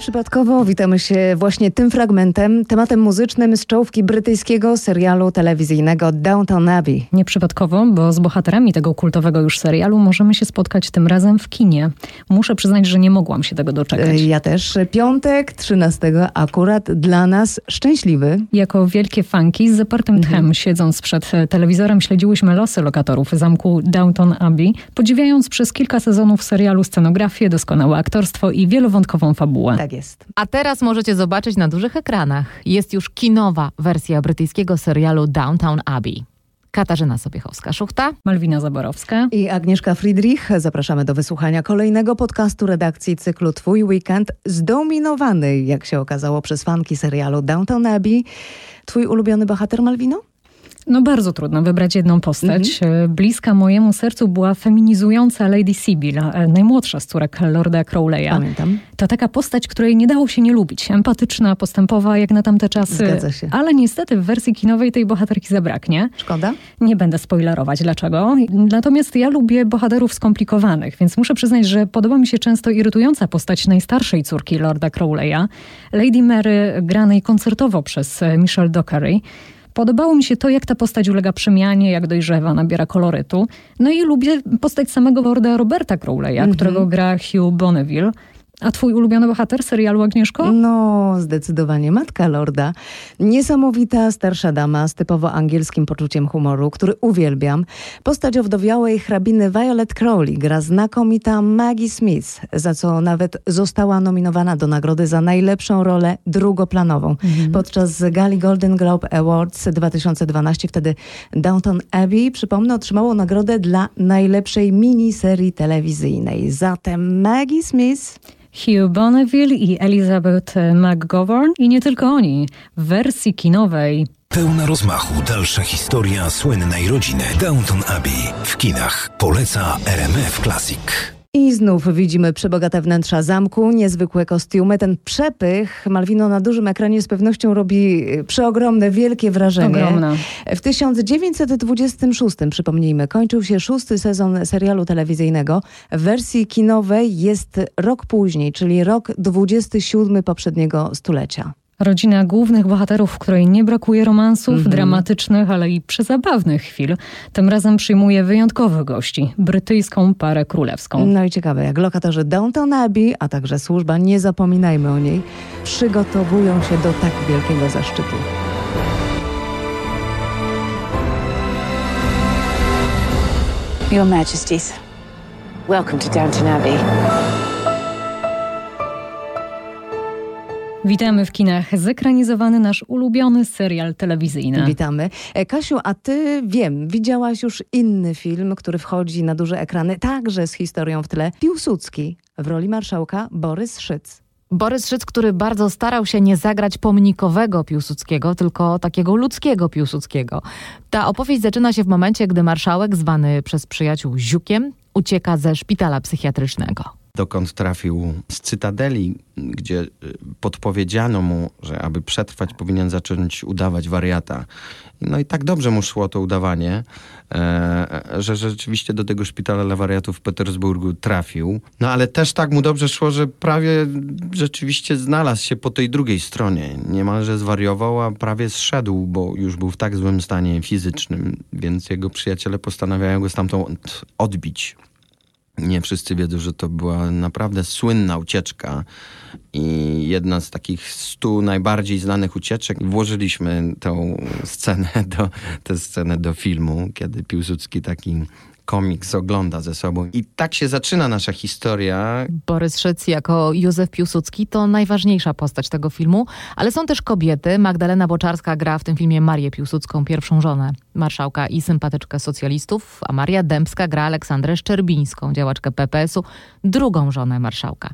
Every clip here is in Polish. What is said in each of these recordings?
Nieprzypadkowo witamy się właśnie tym fragmentem, tematem muzycznym z czołówki brytyjskiego serialu telewizyjnego Downton Abbey. Nieprzypadkowo, bo z bohaterami tego kultowego już serialu możemy się spotkać tym razem w kinie. Muszę przyznać, że nie mogłam się tego doczekać. Ja też. Piątek 13 akurat dla nas szczęśliwy. Jako wielkie fanki z zapartym mhm. tchem, siedząc przed telewizorem, śledziłyśmy losy lokatorów zamku Downton Abbey, podziwiając przez kilka sezonów serialu scenografię, doskonałe aktorstwo i wielowątkową fabułę. Tak jest. A teraz możecie zobaczyć na dużych ekranach. Jest już kinowa wersja brytyjskiego serialu Downtown Abbey. Katarzyna Sobiechowska-Szuchta, Malwina Zaborowska i Agnieszka Friedrich. Zapraszamy do wysłuchania kolejnego podcastu redakcji cyklu Twój Weekend, zdominowany, jak się okazało, przez fanki serialu Downtown Abbey. Twój ulubiony bohater, Malwino? No bardzo trudno wybrać jedną postać. Mhm. Bliska mojemu sercu była feminizująca Lady Sibyl, e, najmłodsza z córek Lorda Crowley'a. Pamiętam. To taka postać, której nie dało się nie lubić. Empatyczna, postępowa, jak na tamte czasy. Zgadza się. Ale niestety w wersji kinowej tej bohaterki zabraknie. Szkoda? Nie będę spoilerować dlaczego. Natomiast ja lubię bohaterów skomplikowanych, więc muszę przyznać, że podoba mi się często irytująca postać najstarszej córki Lorda Crowley'a, Lady Mary, granej koncertowo przez e, Michelle Dockery. Podobało mi się to, jak ta postać ulega przemianie, jak dojrzewa, nabiera kolorytu. No i lubię postać samego Lorda Roberta Crowley'a, mm -hmm. którego gra Hugh Bonneville. A twój ulubiony bohater serialu Agnieszko? No, zdecydowanie Matka Lorda. Niesamowita starsza dama z typowo angielskim poczuciem humoru, który uwielbiam. Postać owdowiałej hrabiny Violet Crowley gra znakomita Maggie Smith, za co nawet została nominowana do nagrody za najlepszą rolę drugoplanową. Mhm. Podczas gali Golden Globe Awards 2012 wtedy Downton Abbey, przypomnę, otrzymało nagrodę dla najlepszej miniserii telewizyjnej. Zatem Maggie Smith Hugh Bonneville i Elizabeth McGovern i nie tylko oni. W wersji kinowej Pełna rozmachu dalsza historia słynnej rodziny Downton Abbey w kinach. Poleca RMF Classic. I znów widzimy przebogate wnętrza zamku, niezwykłe kostiumy. Ten przepych Malwino na dużym ekranie z pewnością robi przeogromne, wielkie wrażenie. Ogromne. W 1926, przypomnijmy, kończył się szósty sezon serialu telewizyjnego. W wersji kinowej jest rok później, czyli rok 27 poprzedniego stulecia. Rodzina głównych bohaterów, w której nie brakuje romansów, mm -hmm. dramatycznych, ale i przezabawnych chwil. Tym razem przyjmuje wyjątkowych gości, brytyjską parę królewską. No i ciekawe, jak lokatorzy Downton Abbey, a także służba, nie zapominajmy o niej, przygotowują się do tak wielkiego zaszczytu. Your Majesties, welcome to Downton Abbey. Witamy w kinach. Zekranizowany nasz ulubiony serial telewizyjny. Witamy. E, Kasiu, a ty wiem, widziałaś już inny film, który wchodzi na duże ekrany, także z historią w tle. Piłsudski w roli marszałka Borys Szyc. Borys Szyc, który bardzo starał się nie zagrać pomnikowego Piłsudskiego, tylko takiego ludzkiego Piłsudskiego. Ta opowieść zaczyna się w momencie, gdy marszałek, zwany przez przyjaciół Ziukiem, ucieka ze szpitala psychiatrycznego dokąd trafił z Cytadeli, gdzie y, podpowiedziano mu, że aby przetrwać powinien zacząć udawać wariata. No i tak dobrze mu szło to udawanie, e, że rzeczywiście do tego szpitala dla wariatów w Petersburgu trafił. No ale też tak mu dobrze szło, że prawie rzeczywiście znalazł się po tej drugiej stronie. Niemalże zwariował, a prawie zszedł, bo już był w tak złym stanie fizycznym, więc jego przyjaciele postanawiają go stamtąd odbić. Nie wszyscy wiedzą, że to była naprawdę słynna ucieczka i jedna z takich stu najbardziej znanych ucieczek. Włożyliśmy tą scenę do, tę scenę do filmu, kiedy Piłsudski taki komiks ogląda ze sobą. I tak się zaczyna nasza historia. Borys Szyc jako Józef Piłsudski to najważniejsza postać tego filmu, ale są też kobiety. Magdalena Boczarska gra w tym filmie Marię Piłsudską, pierwszą żonę marszałka i sympatyczkę socjalistów, a Maria Dębska gra Aleksandrę Szczerbińską, działaczkę PPS-u, drugą żonę marszałka.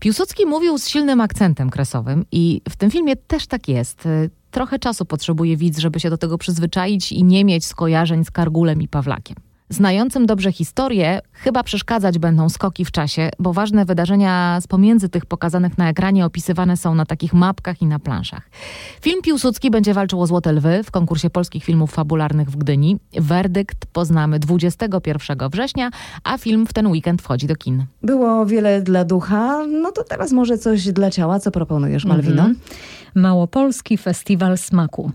Piłsudski mówił z silnym akcentem kresowym i w tym filmie też tak jest. Trochę czasu potrzebuje widz, żeby się do tego przyzwyczaić i nie mieć skojarzeń z Kargulem i Pawlakiem. Znającym dobrze historię chyba przeszkadzać będą skoki w czasie, bo ważne wydarzenia z pomiędzy tych pokazanych na ekranie opisywane są na takich mapkach i na planszach. Film Piłsudski będzie walczył o Złote Lwy w konkursie polskich filmów fabularnych w Gdyni. Werdykt poznamy 21 września, a film w ten weekend wchodzi do kin. Było wiele dla ducha, no to teraz może coś dla ciała. Co proponujesz, Malwino? Mhm. Małopolski Festiwal Smaku.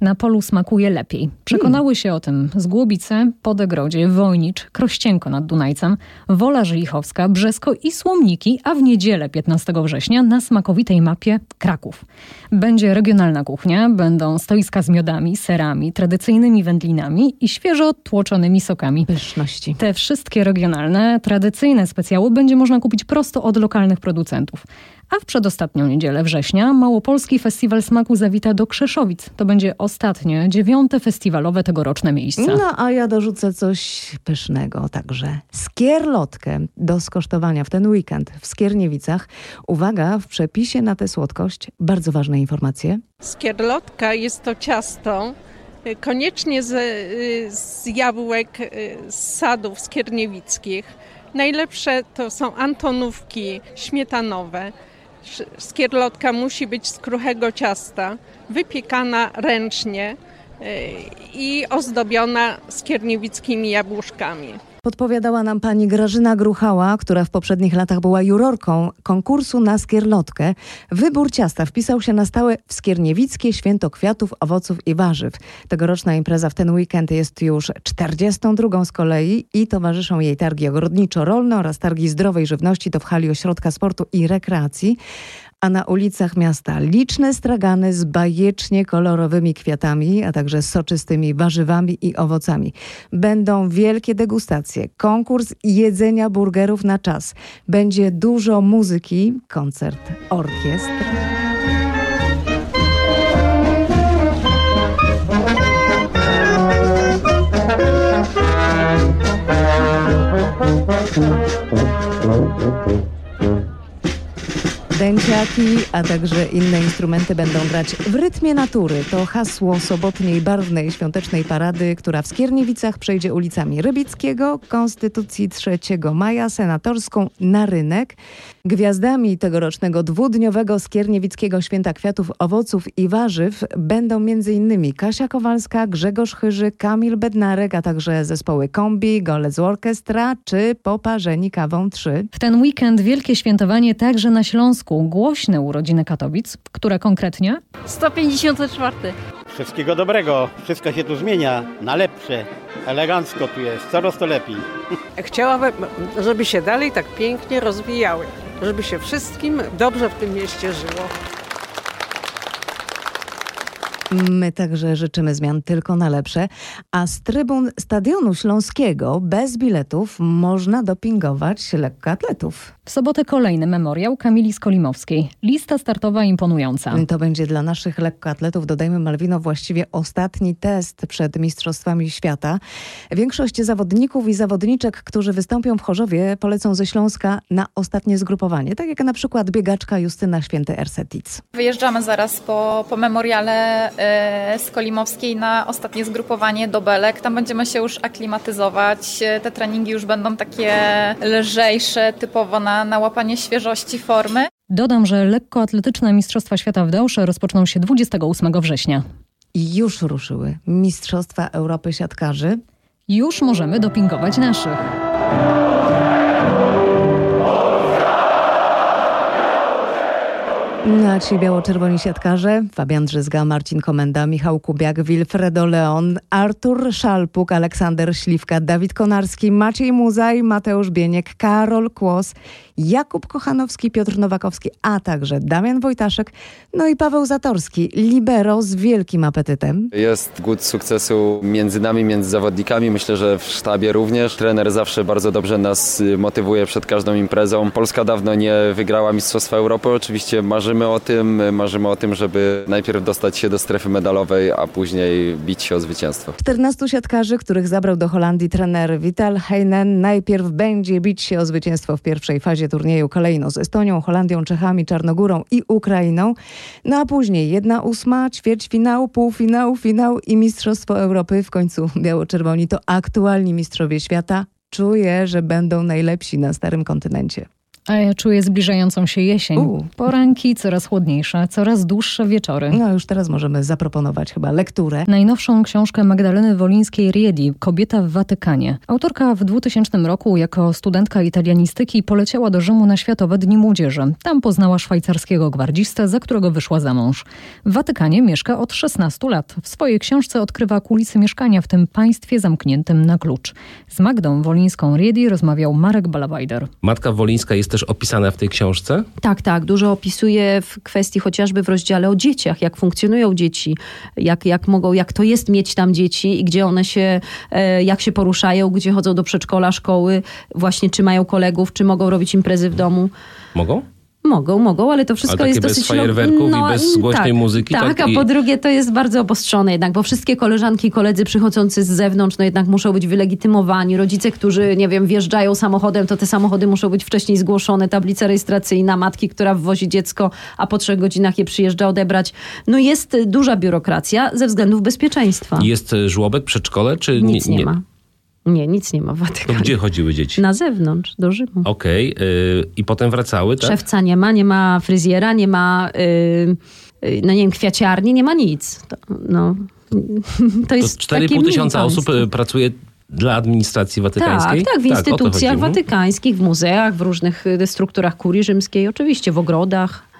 Na polu smakuje lepiej. Przekonały się o tym Zgłobice, Podegrodzie, Wojnicz, Krościenko nad Dunajcem, Wola Żylichowska, Brzesko i Słomniki, a w niedzielę 15 września na smakowitej mapie Kraków. Będzie regionalna kuchnia, będą stoiska z miodami, serami, tradycyjnymi wędlinami i świeżo tłoczonymi sokami. Pyszności. Te wszystkie regionalne, tradycyjne specjały będzie można kupić prosto od lokalnych producentów. A w przedostatnią niedzielę września Małopolski Festiwal Smaku zawita do Krzeszowic. To będzie ostatnie, dziewiąte festiwalowe tegoroczne miejsce. No, a ja dorzucę coś pysznego także. Skierlotkę do skosztowania w ten weekend w Skierniewicach. Uwaga, w przepisie na tę słodkość bardzo ważne informacje. Skierlotka jest to ciasto y, koniecznie z, y, z jabłek y, z sadów skierniewickich. Najlepsze to są antonówki śmietanowe. Skierlotka musi być z kruchego ciasta, wypiekana ręcznie i ozdobiona skierniewickimi jabłuszkami. Podpowiadała nam pani Grażyna Gruchała, która w poprzednich latach była jurorką konkursu na skierlotkę. Wybór ciasta wpisał się na stałe w Skierniewickie Święto Kwiatów, Owoców i Warzyw. Tegoroczna impreza w ten weekend jest już 42 z kolei i towarzyszą jej targi ogrodniczo-rolne oraz targi zdrowej żywności to w hali Ośrodka Sportu i Rekreacji a na ulicach miasta liczne stragany z bajecznie kolorowymi kwiatami, a także soczystymi warzywami i owocami. Będą wielkie degustacje, konkurs jedzenia burgerów na czas. Będzie dużo muzyki, koncert orkiestr. Dęciaki, a także inne instrumenty będą grać w rytmie natury. To hasło sobotniej barwnej świątecznej parady, która w Skierniewicach przejdzie ulicami Rybickiego, Konstytucji 3 maja, Senatorską na rynek. Gwiazdami tegorocznego dwudniowego Skierniewickiego Święta Kwiatów, Owoców i Warzyw będą m.in. Kasia Kowalska, Grzegorz Chyży, Kamil Bednarek, a także zespoły Kombi, Golec Orkestra czy Poparzeni Kawą 3. W ten weekend wielkie świętowanie także na Śląsku. Głośne urodziny Katowic. Które konkretnie? 154. Wszystkiego dobrego. Wszystko się tu zmienia. Na lepsze. Elegancko tu jest. Coraz to lepiej. Chciałabym, żeby się dalej tak pięknie rozwijały. Żeby się wszystkim dobrze w tym mieście żyło. My także życzymy zmian tylko na lepsze, a z trybun Stadionu Śląskiego bez biletów można dopingować lekkoatletów. W sobotę kolejny memoriał Kamili Skolimowskiej. Lista startowa imponująca. To będzie dla naszych lekkoatletów, dodajmy Malwino, właściwie ostatni test przed Mistrzostwami Świata. Większość zawodników i zawodniczek, którzy wystąpią w Chorzowie, polecą ze Śląska na ostatnie zgrupowanie, tak jak na przykład biegaczka Justyna Święty Ersetic. Wyjeżdżamy zaraz po, po memoriale e, Skolimowskiej na ostatnie zgrupowanie do Belek. Tam będziemy się już aklimatyzować. Te treningi już będą takie lżejsze, typowo na na, łapanie świeżości formy. Dodam, że lekkoatletyczne Mistrzostwa Świata w Dełsze rozpoczną się 28 września. I już ruszyły Mistrzostwa Europy Siatkarzy. Już możemy dopingować naszych. Na ci biało-czerwoni siatkarze Fabian Drzyzga, Marcin Komenda, Michał Kubiak, Wilfredo Leon, Artur Szalpuk, Aleksander Śliwka, Dawid Konarski, Maciej Muzaj, Mateusz Bieniek, Karol Kłos, Jakub Kochanowski, Piotr Nowakowski, a także Damian Wojtaszek, no i Paweł Zatorski, libero z wielkim apetytem. Jest głód sukcesu między nami, między zawodnikami. Myślę, że w sztabie również. Trener zawsze bardzo dobrze nas motywuje przed każdą imprezą. Polska dawno nie wygrała Mistrzostwa Europy. Oczywiście marzy marzymy o tym, marzymy o tym, żeby najpierw dostać się do strefy medalowej, a później bić się o zwycięstwo. 14 siatkarzy, których zabrał do Holandii trener Vital Heinen, najpierw będzie bić się o zwycięstwo w pierwszej fazie turnieju kolejno z Estonią, Holandią, Czechami, Czarnogórą i Ukrainą. No a później jedna ósma, ćwierćfinał, półfinał, finał i Mistrzostwo Europy. W końcu biało-czerwoni to aktualni mistrzowie świata. Czuję, że będą najlepsi na starym kontynencie. A ja czuję zbliżającą się jesień. U. Poranki coraz chłodniejsze, coraz dłuższe wieczory. No już teraz możemy zaproponować chyba lekturę. Najnowszą książkę Magdaleny Wolińskiej-Riedi, Kobieta w Watykanie. Autorka w 2000 roku jako studentka italianistyki poleciała do Rzymu na Światowe Dni Młodzieży. Tam poznała szwajcarskiego gwardzistę, za którego wyszła za mąż. W Watykanie mieszka od 16 lat. W swojej książce odkrywa kulisy mieszkania w tym państwie zamkniętym na klucz. Z Magdą Wolińską-Riedi rozmawiał Marek Balawajder. Matka Wolińska jest też opisana w tej książce? Tak, tak. Dużo opisuje w kwestii chociażby w rozdziale o dzieciach, jak funkcjonują dzieci, jak, jak mogą, jak to jest mieć tam dzieci i gdzie one się, e, jak się poruszają, gdzie chodzą do przedszkola, szkoły, właśnie czy mają kolegów, czy mogą robić imprezy w domu. Mogą? Mogą, mogą, ale to wszystko Ale jest takie bez dosyć... lo- fajerwerków i bez głośnej tak, muzyki, Tak, tak? a I- po drugie to jest bardzo obostrzone jednak, bo wszystkie koleżanki i koledzy przychodzący z zewnątrz, no jednak muszą być wylegitymowani. Rodzice, którzy, nie wiem, wjeżdżają samochodem, to te samochody muszą być wcześniej zgłoszone, tablica rejestracyjna matki, która wwozi dziecko, a po trzech godzinach je przyjeżdża odebrać. No jest duża biurokracja ze względów bezpieczeństwa. Jest e, żłobek, przedszkole, czy Nic nie, ma. Nie, nic nie ma w To Watykanie. gdzie chodziły dzieci? Na zewnątrz, do Rzymu. Okej. y, I potem wracały, tak? Szewca nie ma, nie ma fryzjera, nie ma, y, y, no nie wiem, kwiaciarni, nie ma nic. To, no, to To jest 4,5 takie tysiąca mini osób e, pracuje dla administracji Tak, watykańskiej? tak, w o to instytucjach. Mhm. watykańskich, w muzeach, w różnych y, strukturach kurii rzymskiej, oczywiście w ogrodach.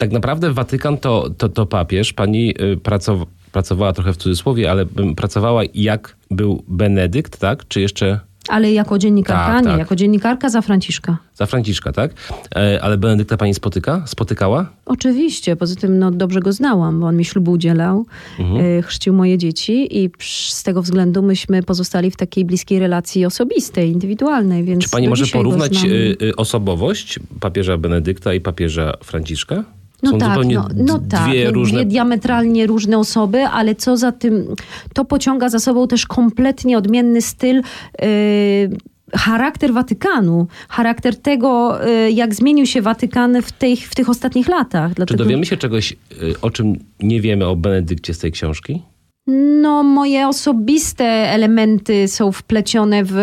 Tak naprawdę Watykan to, to, to papież. Pani y, pracow- pracowała trochę w cudzysłowie, ale pracowała jak był Benedykt, tak? Czy jeszcze Ale jako dziennikarka, Tak, nie, tak. jako dziennikarka za Franciszka. za Franciszka, tak? E, Ale Benedykta pani spotyka? Spotykała? Oczywiście, poza tym no, dobrze go znałam, bo on mi ślubu udzielał, Mhm. y, chrzcił moje dzieci i z tego względu myśmy pozostali w takiej bliskiej relacji osobistej, indywidualnej, więc Czy pani może porównać y, osobowość papieża Benedykta i papieża Franciszka? No Są tak, zupełnie no, no tak, dwie no, różne... dwie diametralnie różne osoby, ale co za tym, to pociąga za sobą też kompletnie odmienny styl. Yy, Charakter Watykanu, charakter tego, yy, jak zmienił się Watykan w, tej, w tych ostatnich latach. Czy Dlatego, dowiemy się czegoś, y, o czym nie wiemy o Benedykcie z tej książki? No, moje osobiste elementy są wplecione w,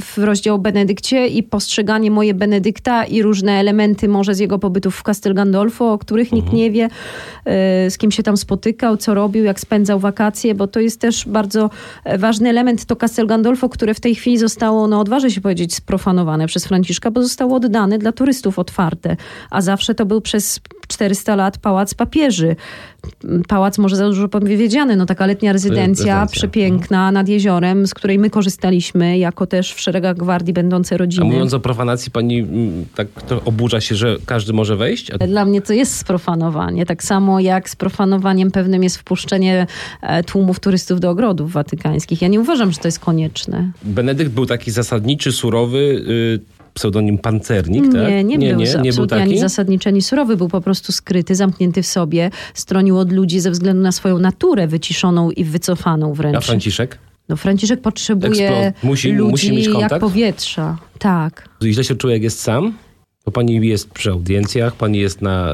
w rozdział o Benedykcie i postrzeganie moje Benedykta i różne elementy może z jego pobytów w Castel Gandolfo, o których nikt nie wie, e, z kim się tam spotykał, co robił, jak spędzał wakacje, bo to jest też bardzo ważny element. To Castel Gandolfo, które w tej chwili zostało, no odważę się powiedzieć, sprofanowane przez Franciszka, bo zostało oddane dla turystów otwarte, a zawsze to był przez 400 lat pałac papieży. Pałac może za dużo powiedziane, no taka letnia rezydencja, Rezydencja. przepiękna nad jeziorem, z której my korzystaliśmy, jako też w szeregach gwardii będące A rodziny. mówiąc o profanacji, pani tak to oburza się, że każdy może wejść? A Dla mnie to jest sprofanowanie. Tak samo jak sprofanowaniem pewnym jest wpuszczenie e, tłumów turystów do ogrodów watykańskich. Ja nie uważam, że to jest konieczne. Benedykt był taki zasadniczy, surowy, y, pseudonim pancernik, tak? Nie, nie, był nie, nie był absolutnie taki? ani zasadniczy, ani surowy. Był po prostu skryty, zamknięty w sobie. Stronił od ludzi ze względu na swoją naturę wyciszoną i wycofaną wręcz. A Franciszek? No Franciszek potrzebuje musi- ludzi musi mieć jak kontakt? powietrza. Tak. Źle się czuje, jak jest sam? Bo pani jest przy audiencjach, pani jest na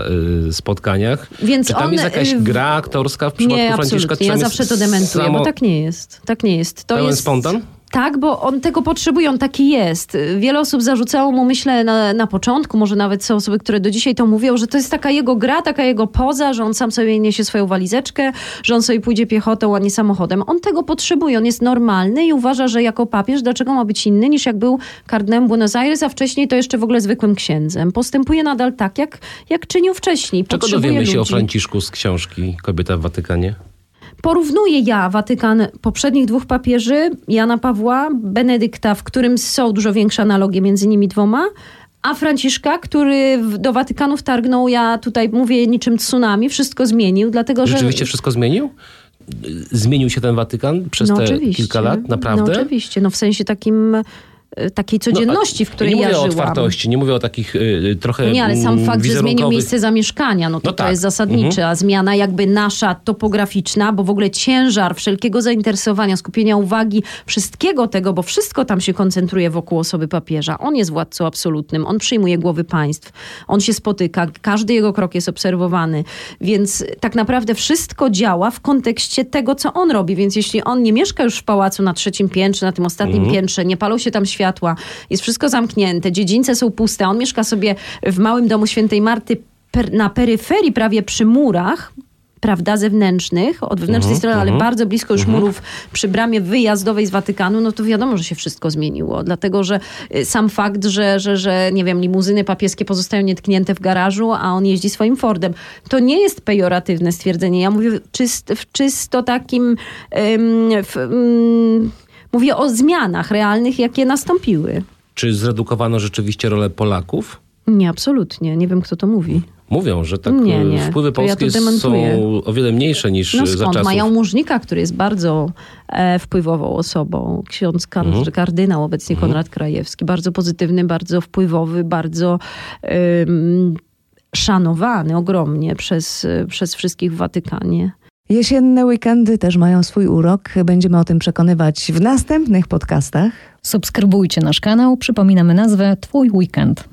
y, spotkaniach. Więc czy tam on, jest jakaś y, gra aktorska w przypadku Nie, Franciszka? absolutnie. Czy Ja zawsze to dementuję, samo... bo tak nie jest. Tak nie jest. To Pełen jest spontan? Tak, bo on tego potrzebuje, on taki jest. Wiele osób zarzucało mu, myślę, na, na początku, może nawet są osoby, które do dzisiaj to mówią, że to jest taka jego gra, taka jego poza, że on sam sobie niesie swoją walizeczkę, że on sobie pójdzie piechotą, a nie samochodem. On tego potrzebuje, on jest normalny i uważa, że jako papież, dlaczego ma być inny niż jak był kardynałem Buenos Aires, a wcześniej to jeszcze w ogóle zwykłym księdzem. Postępuje nadal tak, jak, jak czynił wcześniej. Czego dowiemy się o ludzi. Franciszku z książki Kobieta w Watykanie? Porównuję ja Watykan poprzednich dwóch papieży, Jana Pawła, Benedykta, w którym są dużo większe analogie między nimi dwoma, a Franciszka, który do Watykanu wtargnął, ja tutaj mówię niczym tsunami, wszystko zmienił, dlatego że... Rzeczywiście wszystko zmienił? Zmienił się ten Watykan przez no, te oczywiście. kilka lat? Naprawdę? No oczywiście, no w sensie takim takiej codzienności, No, w której nie ja mówię żyłam. o otwartości, nie mówię o takich y, trochę No nie, ale sam mm, fakt, że zmienił miejsce zamieszkania, no to No to tak. jest zasadnicze, Mhm. a zmiana jakby nasza topograficzna, bo w ogóle ciężar wszelkiego zainteresowania, skupienia uwagi, wszystkiego tego, bo wszystko tam się koncentruje wokół osoby papieża. On jest władcą absolutnym, on przyjmuje głowy państw, on się spotyka, każdy jego krok jest obserwowany, więc tak naprawdę wszystko działa w kontekście tego, co on robi, więc jeśli on nie mieszka już w pałacu na trzecim piętrze, na tym ostatnim Mhm. piętrze, nie palą się tam światła, jest wszystko zamknięte, dziedzińce są puste, on mieszka sobie w małym domu świętej Marty per, na peryferii, prawie przy murach, prawda, zewnętrznych, od wewnętrznej Mhm, strony, ale mhm. bardzo blisko już Mhm. murów przy bramie wyjazdowej z Watykanu, no to wiadomo, że się wszystko zmieniło. Dlatego, że y, sam fakt, że, że, że nie wiem, limuzyny papieskie pozostają nietknięte w garażu, a on jeździ swoim Fordem, to nie jest pejoratywne stwierdzenie. Ja mówię czyst, w czysto takim... ym, w, ym, mówię o zmianach realnych, jakie nastąpiły. Czy zredukowano rzeczywiście rolę Polaków? Nie, absolutnie. Nie wiem, kto to mówi. Mówią, że tak Nie, y, nie, wpływy to ja polskie są o wiele mniejsze niż No y, za skąd? czasów. Mają mużnika, który jest bardzo e, wpływową osobą. Ksiądz Mhm. kardynał, obecnie Mhm. Konrad Krajewski. Bardzo pozytywny, bardzo wpływowy, bardzo szanowany ogromnie przez, przez wszystkich w Watykanie. Jesienne weekendy też mają swój urok. Będziemy o tym przekonywać w następnych podcastach. Subskrybujcie nasz kanał. Przypominamy nazwę Twój Weekend.